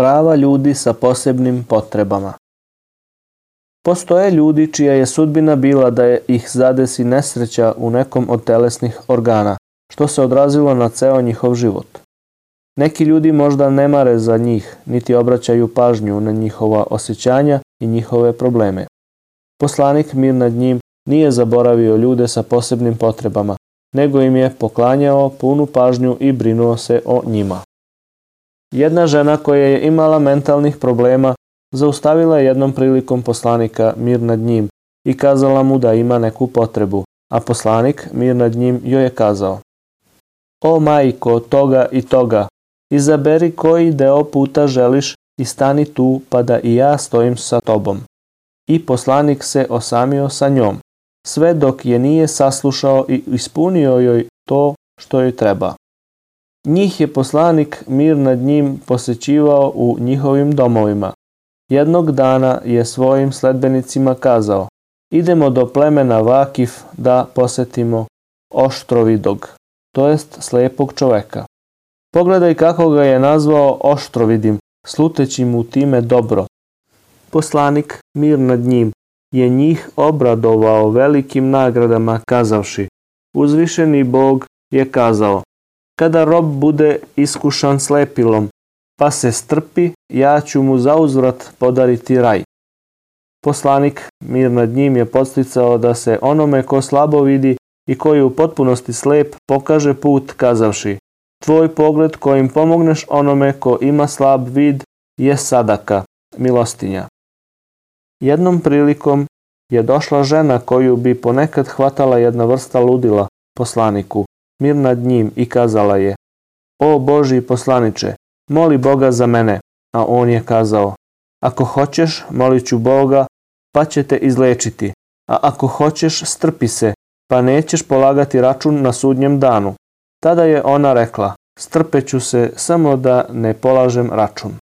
prava ljudi sa posebnim potrebama. Postoje ljudi čija je sudbina bila da je ih zadesi nesreća u nekom od telesnih organa, što se odrazilo na ceo njihov život. Neki ljudi možda ne mare za njih, niti obraćaju pažnju na njihova osjećanja i njihove probleme. Poslanik mir nad njim nije zaboravio ljude sa posebnim potrebama, nego im je poklanjao punu pažnju i brinuo se o njima. Jedna žena koja je imala mentalnih problema zaustavila je jednom prilikom poslanika mir nad njim i kazala mu da ima neku potrebu, a poslanik mir nad njim joj je kazao O majko, toga i toga, izaberi koji deo puta želiš i stani tu pa da i ja stojim sa tobom. I poslanik se osamio sa njom, sve dok je nije saslušao i ispunio joj to što joj treba. Njih je poslanik mir nad njim posjećivao u njihovim domovima. Jednog dana je svojim sledbenicima kazao Idemo do plemena Vakif da posjetimo Oštrovidog, to jest slepog čoveka. Pogledaj kako ga je nazvao Oštrovidim, sluteći mu time dobro. Poslanik, mir nad njim, je njih obradovao velikim nagradama kazavši Uzvišeni Bog je kazao kada rob bude iskušan slepilom, pa se strpi, ja ću mu zauzvrat podariti raj. Poslanik, mir nad njim, je podsticao da se onome ko slabo vidi i koji je u potpunosti slep pokaže put kazavši Tvoj pogled kojim pomogneš onome ko ima slab vid je sadaka, milostinja. Jednom prilikom je došla žena koju bi ponekad hvatala jedna vrsta ludila poslaniku, mir nad njim i kazala je O Boži poslaniče, moli Boga za mene, a on je kazao Ako hoćeš, molit ću Boga, pa će te izlečiti, a ako hoćeš, strpi se, pa nećeš polagati račun na sudnjem danu. Tada je ona rekla, strpeću se samo da ne polažem račun.